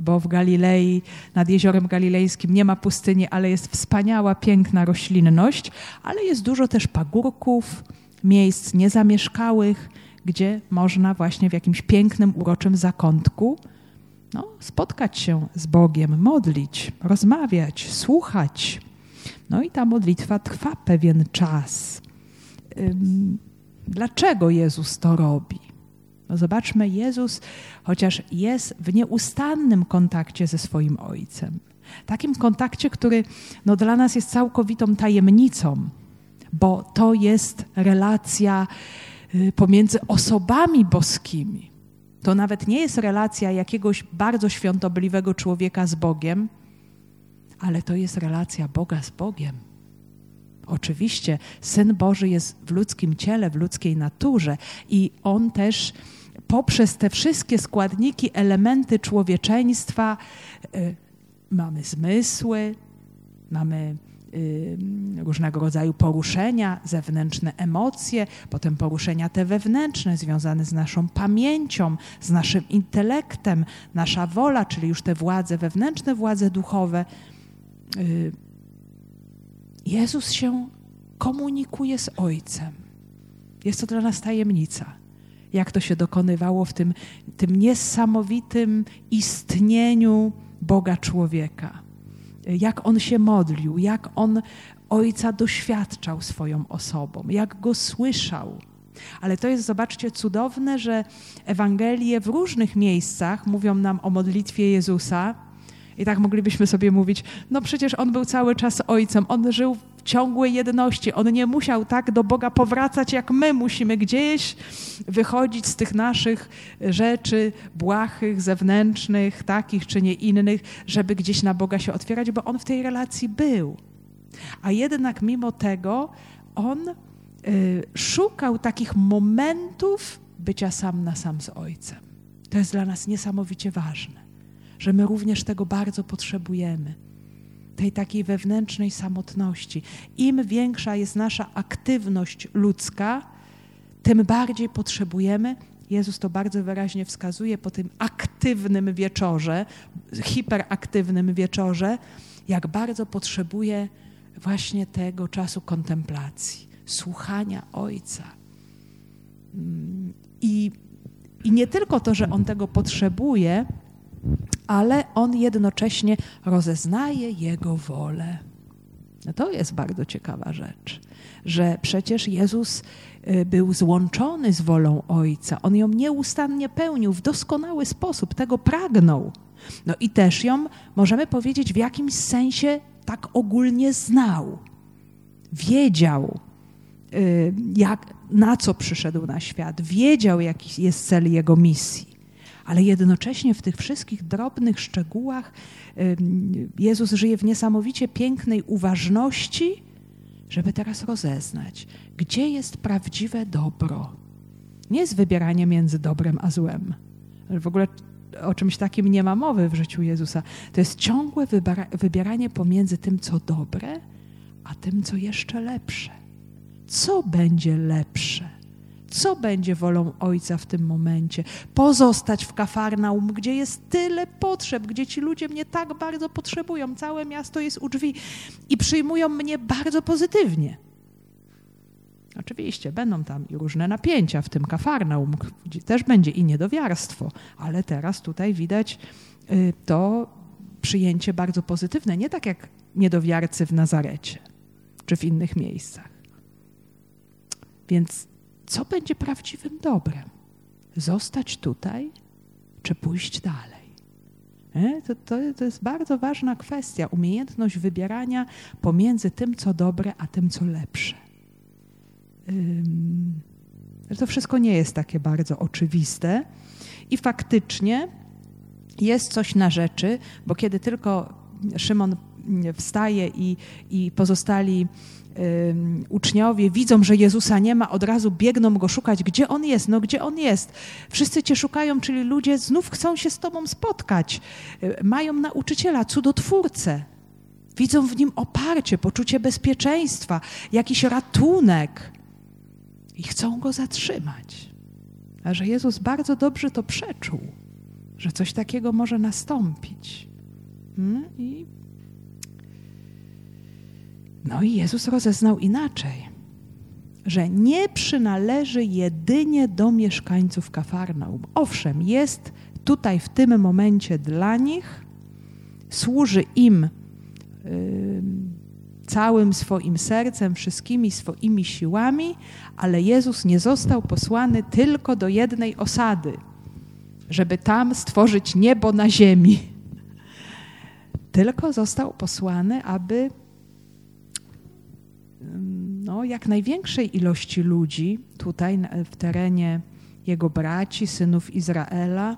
bo w Galilei, nad jeziorem galilejskim nie ma pustyni, ale jest wspaniała, piękna roślinność, ale jest dużo też pagórków, miejsc niezamieszkałych, gdzie można właśnie w jakimś pięknym, uroczym zakątku no, spotkać się z Bogiem, modlić, rozmawiać, słuchać. No i ta modlitwa trwa pewien czas. Dlaczego Jezus to robi? No zobaczmy, Jezus, chociaż jest w nieustannym kontakcie ze swoim Ojcem, takim kontakcie, który no, dla nas jest całkowitą tajemnicą, bo to jest relacja pomiędzy osobami boskimi. To nawet nie jest relacja jakiegoś bardzo świątobliwego człowieka z Bogiem, ale to jest relacja Boga z Bogiem. Oczywiście Syn Boży jest w ludzkim ciele, w ludzkiej naturze i On też poprzez te wszystkie składniki, elementy człowieczeństwa y, mamy zmysły, mamy y, różnego rodzaju poruszenia, zewnętrzne emocje, potem poruszenia te wewnętrzne związane z naszą pamięcią, z naszym intelektem, nasza wola, czyli już te władze wewnętrzne, władze duchowe. Y, Jezus się komunikuje z Ojcem. Jest to dla nas tajemnica jak to się dokonywało w tym, tym niesamowitym istnieniu Boga człowieka. Jak on się modlił, jak on Ojca doświadczał swoją osobą, jak go słyszał. Ale to jest, zobaczcie, cudowne, że Ewangelie w różnych miejscach mówią nam o modlitwie Jezusa, i tak moglibyśmy sobie mówić, no przecież on był cały czas ojcem, on żył w ciągłej jedności, on nie musiał tak do Boga powracać, jak my musimy gdzieś wychodzić z tych naszych rzeczy błahych, zewnętrznych, takich czy nie innych, żeby gdzieś na Boga się otwierać, bo on w tej relacji był. A jednak mimo tego on y, szukał takich momentów bycia sam na sam z Ojcem. To jest dla nas niesamowicie ważne że my również tego bardzo potrzebujemy. Tej takiej wewnętrznej samotności. Im większa jest nasza aktywność ludzka, tym bardziej potrzebujemy. Jezus to bardzo wyraźnie wskazuje po tym aktywnym wieczorze, hiperaktywnym wieczorze, jak bardzo potrzebuje właśnie tego czasu kontemplacji, słuchania Ojca. Mm, I, I nie tylko to, że On tego potrzebuje, ale on jednocześnie rozeznaje jego wolę. No to jest bardzo ciekawa rzecz, że przecież Jezus y, był złączony z wolą Ojca. On ją nieustannie pełnił w doskonały sposób, tego pragnął. No i też ją, możemy powiedzieć, w jakimś sensie tak ogólnie znał. Wiedział, y, jak, na co przyszedł na świat, wiedział, jaki jest cel jego misji ale jednocześnie w tych wszystkich drobnych szczegółach Jezus żyje w niesamowicie pięknej uważności, żeby teraz rozeznać, gdzie jest prawdziwe dobro. Nie jest wybieranie między dobrem a złem. W ogóle o czymś takim nie ma mowy w życiu Jezusa. To jest ciągłe wybieranie pomiędzy tym, co dobre, a tym, co jeszcze lepsze. Co będzie lepsze? Co będzie wolą Ojca w tym momencie? Pozostać w Kafarnaum, gdzie jest tyle potrzeb, gdzie ci ludzie mnie tak bardzo potrzebują. Całe miasto jest u drzwi i przyjmują mnie bardzo pozytywnie. Oczywiście będą tam i różne napięcia w tym Kafarnaum, gdzie też będzie i niedowiarstwo, ale teraz tutaj widać y, to przyjęcie bardzo pozytywne, nie tak jak niedowiarcy w Nazarecie czy w innych miejscach. Więc co będzie prawdziwym dobrem? Zostać tutaj, czy pójść dalej? To, to, to jest bardzo ważna kwestia, umiejętność wybierania pomiędzy tym, co dobre, a tym, co lepsze. To wszystko nie jest takie bardzo oczywiste i faktycznie jest coś na rzeczy, bo kiedy tylko Szymon wstaje i, i pozostali uczniowie widzą, że Jezusa nie ma, od razu biegną go szukać. Gdzie on jest? No gdzie on jest? Wszyscy cię szukają, czyli ludzie znów chcą się z tobą spotkać. Mają nauczyciela, cudotwórcę. Widzą w nim oparcie, poczucie bezpieczeństwa, jakiś ratunek i chcą go zatrzymać. A że Jezus bardzo dobrze to przeczuł, że coś takiego może nastąpić. Hmm? I no i Jezus rozeznał inaczej, że nie przynależy jedynie do mieszkańców Kafarnaum. Owszem, jest tutaj w tym momencie dla nich, służy im yy, całym swoim sercem, wszystkimi swoimi siłami, ale Jezus nie został posłany tylko do jednej osady, żeby tam stworzyć niebo na ziemi. Tylko został posłany, aby no, jak największej ilości ludzi tutaj w terenie jego braci, synów Izraela,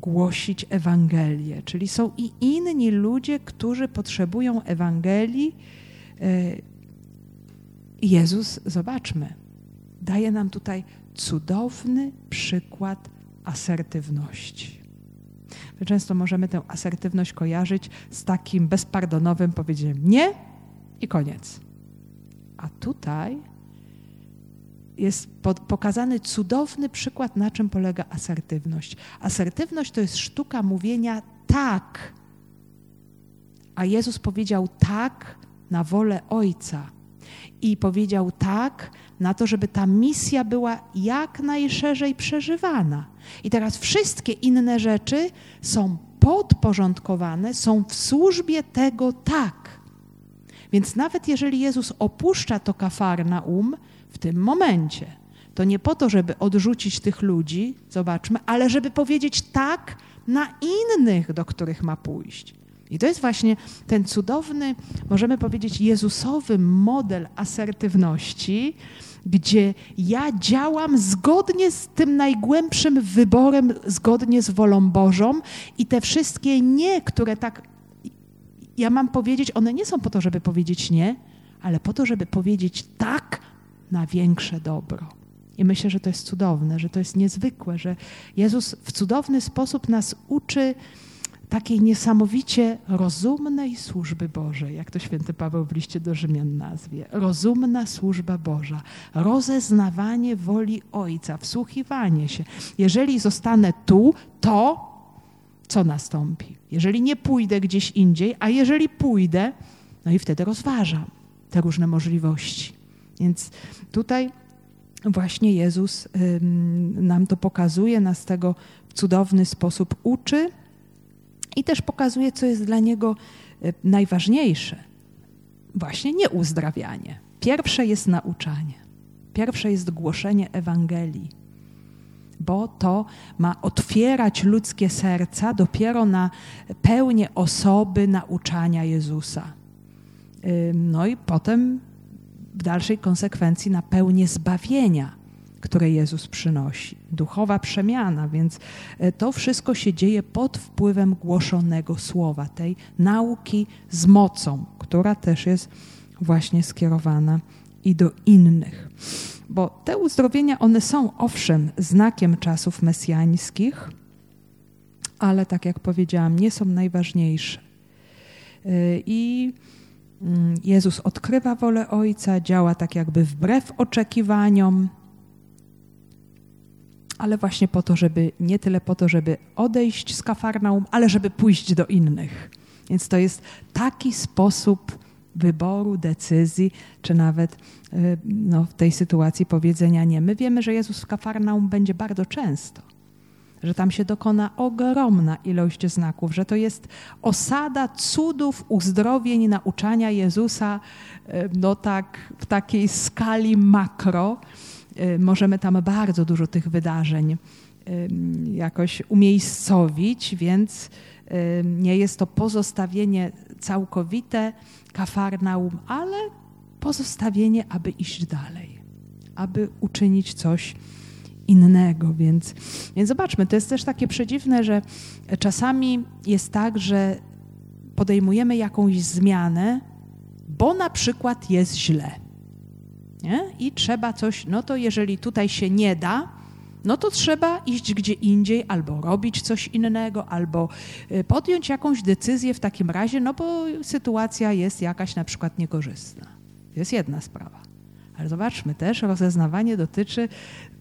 głosić Ewangelię. Czyli są i inni ludzie, którzy potrzebują Ewangelii. E, Jezus, zobaczmy, daje nam tutaj cudowny przykład asertywności. My często możemy tę asertywność kojarzyć z takim bezpardonowym powiedzeniem nie i koniec. A tutaj jest pokazany cudowny przykład, na czym polega asertywność. Asertywność to jest sztuka mówienia tak. A Jezus powiedział tak na wolę Ojca. I powiedział tak na to, żeby ta misja była jak najszerzej przeżywana. I teraz wszystkie inne rzeczy są podporządkowane, są w służbie tego tak. Więc nawet jeżeli Jezus opuszcza to kafarnaum w tym momencie, to nie po to, żeby odrzucić tych ludzi, zobaczmy, ale żeby powiedzieć tak na innych, do których ma pójść. I to jest właśnie ten cudowny, możemy powiedzieć, Jezusowy model asertywności, gdzie ja działam zgodnie z tym najgłębszym wyborem, zgodnie z wolą Bożą i te wszystkie nie, które tak ja mam powiedzieć, one nie są po to, żeby powiedzieć nie, ale po to, żeby powiedzieć tak na większe dobro. I myślę, że to jest cudowne, że to jest niezwykłe, że Jezus w cudowny sposób nas uczy takiej niesamowicie rozumnej służby Bożej, jak to święty Paweł w liście do Rzymian nazwie. Rozumna służba Boża, rozeznawanie woli Ojca, wsłuchiwanie się. Jeżeli zostanę tu, to co nastąpi? Jeżeli nie pójdę gdzieś indziej, a jeżeli pójdę, no i wtedy rozważam te różne możliwości. Więc tutaj właśnie Jezus nam to pokazuje, nas tego w cudowny sposób uczy i też pokazuje, co jest dla Niego y, najważniejsze. Właśnie nie uzdrawianie. Pierwsze jest nauczanie. Pierwsze jest głoszenie Ewangelii bo to ma otwierać ludzkie serca dopiero na pełnię osoby nauczania Jezusa. No i potem w dalszej konsekwencji na pełnię zbawienia, które Jezus przynosi. Duchowa przemiana, więc e, to wszystko się dzieje pod wpływem głoszonego słowa, tej nauki z mocą, która też jest właśnie skierowana i do innych. Bo te uzdrowienia, one są owszem znakiem czasów mesjańskich, ale tak jak powiedziałam, nie są najważniejsze. Y, I mm, Jezus odkrywa wolę Ojca, działa tak jakby wbrew oczekiwaniom, ale właśnie po to, żeby nie tyle po to, żeby odejść z Kafarnaum, ale żeby pójść do innych. Więc to jest taki sposób wyboru, decyzji, czy nawet y, no, w tej sytuacji powiedzenia nie. My wiemy, że Jezus w Kafarnaum będzie bardzo często, że tam się dokona ogromna ilość znaków, że to jest osada cudów, uzdrowień, nauczania Jezusa y, no tak, w takiej skali makro. Y, możemy tam bardzo dużo tych wydarzeń jakoś umiejscowić, więc nie jest to pozostawienie całkowite Kafarnaum, ale pozostawienie, aby iść dalej, aby uczynić coś innego. Więc, więc zobaczmy, to jest też takie przedziwne, że czasami jest tak, że podejmujemy jakąś zmianę, bo na przykład jest źle. Nie? I trzeba coś, no to jeżeli tutaj się nie da, no to trzeba iść gdzie indziej, albo robić coś innego, albo y, podjąć jakąś decyzję w takim razie, no bo sytuacja jest jakaś na przykład niekorzystna. To jest jedna sprawa. Ale zobaczmy też, rozeznawanie dotyczy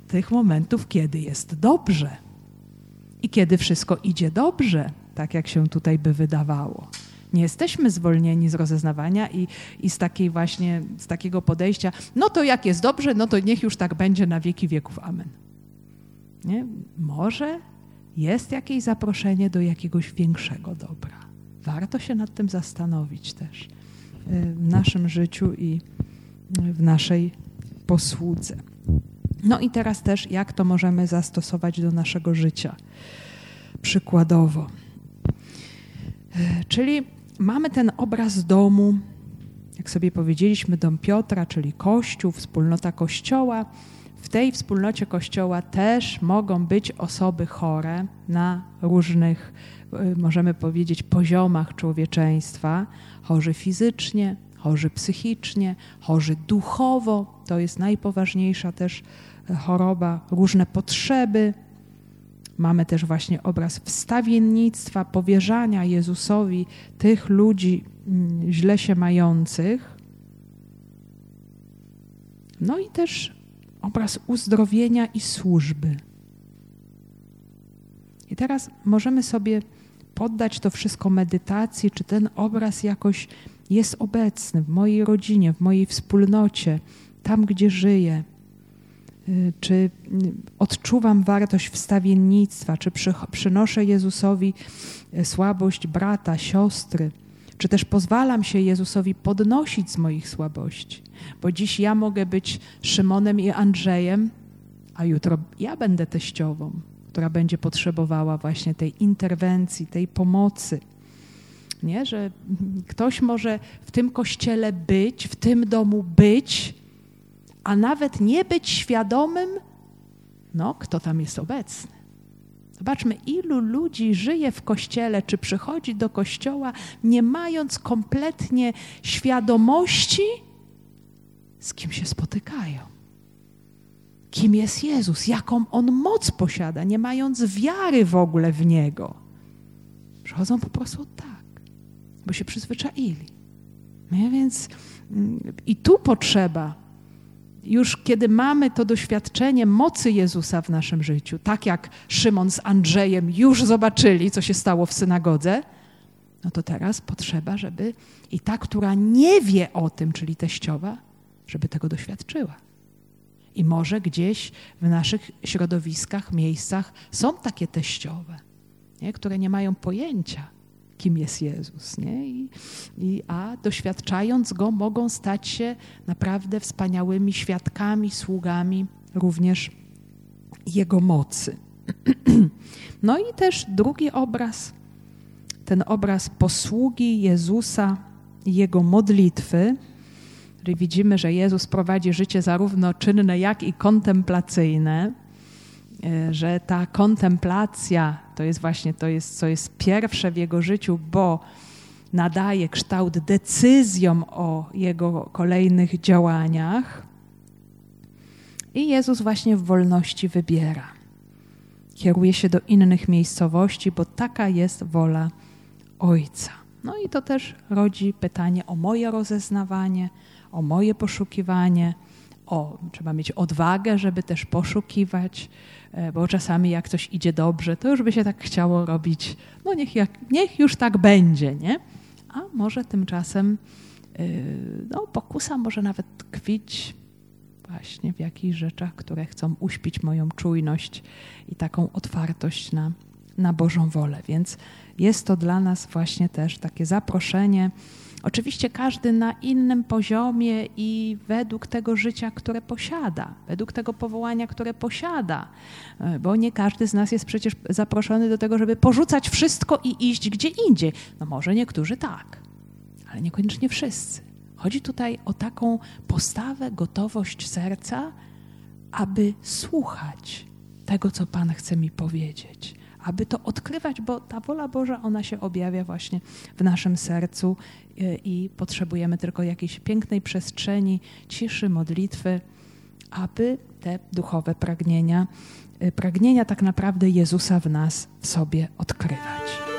tych momentów, kiedy jest dobrze i kiedy wszystko idzie dobrze, tak jak się tutaj by wydawało. Nie jesteśmy zwolnieni z rozeznawania i, i z takiej właśnie, z takiego podejścia, no to jak jest dobrze, no to niech już tak będzie na wieki wieków. Amen. Nie? Może jest jakieś zaproszenie do jakiegoś większego dobra. Warto się nad tym zastanowić też y, w naszym życiu i w naszej posłudze. No i teraz też, jak to możemy zastosować do naszego życia? Przykładowo. Y, czyli mamy ten obraz domu, jak sobie powiedzieliśmy, dom Piotra, czyli Kościół, wspólnota Kościoła w tej wspólnocie Kościoła też mogą być osoby chore na różnych, y, możemy powiedzieć, poziomach człowieczeństwa, chorzy fizycznie, chorzy psychicznie, chorzy duchowo, to jest najpoważniejsza też y, choroba, różne potrzeby. Mamy też właśnie obraz wstawiennictwa, powierzania Jezusowi tych ludzi mm, źle się mających. No i też obraz uzdrowienia i służby. I teraz możemy sobie poddać to wszystko medytacji, czy ten obraz jakoś jest obecny w mojej rodzinie, w mojej wspólnocie, tam gdzie żyję. Y, czy y, odczuwam wartość wstawiennictwa, czy przynoszę Jezusowi y, słabość brata, siostry czy też pozwalam się Jezusowi podnosić z moich słabości? Bo dziś ja mogę być Szymonem i Andrzejem, a jutro ja będę teściową, która będzie potrzebowała właśnie tej interwencji, tej pomocy. Nie? Że ktoś może w tym kościele być, w tym domu być, a nawet nie być świadomym, no, kto tam jest obecny. Zobaczmy, ilu ludzi żyje w kościele, czy przychodzi do kościoła, nie mając kompletnie świadomości, z kim się spotykają. Kim jest Jezus, jaką on moc posiada, nie mając wiary w ogóle w niego. Przychodzą po prostu tak, bo się przyzwyczaili. No więc mm, i tu potrzeba już kiedy mamy to doświadczenie mocy Jezusa w naszym życiu, tak jak Szymon z Andrzejem już zobaczyli, co się stało w synagodze, no to teraz potrzeba, żeby i ta, która nie wie o tym, czyli teściowa, żeby tego doświadczyła. I może gdzieś w naszych środowiskach, miejscach są takie teściowe, nie? które nie mają pojęcia, kim jest Jezus. Nie? I, I, a doświadczając Go, mogą stać się naprawdę wspaniałymi świadkami, sługami również Jego mocy. No i też drugi obraz, ten obraz posługi Jezusa i Jego modlitwy, który widzimy, że Jezus prowadzi życie zarówno czynne, jak i kontemplacyjne E, że ta kontemplacja to jest właśnie to, jest, co jest pierwsze w jego życiu, bo nadaje kształt decyzjom o jego kolejnych działaniach. I Jezus właśnie w wolności wybiera. Kieruje się do innych miejscowości, bo taka jest wola Ojca. No i to też rodzi pytanie o moje rozeznawanie, o moje poszukiwanie, o, trzeba mieć odwagę, żeby też poszukiwać, e, bo czasami jak coś idzie dobrze, to już by się tak chciało robić, no niech, jak, niech już tak będzie, nie? A może tymczasem e, no, pokusa może nawet tkwić właśnie w jakichś rzeczach, które chcą uśpić moją czujność i taką otwartość na, na Bożą wolę. Więc jest to dla nas właśnie też takie zaproszenie, Oczywiście każdy na innym poziomie i według tego życia, które posiada, według tego powołania, które posiada, e, bo nie każdy z nas jest przecież zaproszony do tego, żeby porzucać wszystko i iść gdzie indziej. No może niektórzy tak, ale niekoniecznie wszyscy. Chodzi tutaj o taką postawę, gotowość serca, aby słuchać tego, co Pan chce mi powiedzieć, aby to odkrywać, bo ta wola Boża, ona się objawia właśnie w naszym sercu y, i potrzebujemy tylko jakiejś pięknej przestrzeni, ciszy, modlitwy, aby te duchowe pragnienia, y, pragnienia tak naprawdę Jezusa w nas w sobie odkrywać.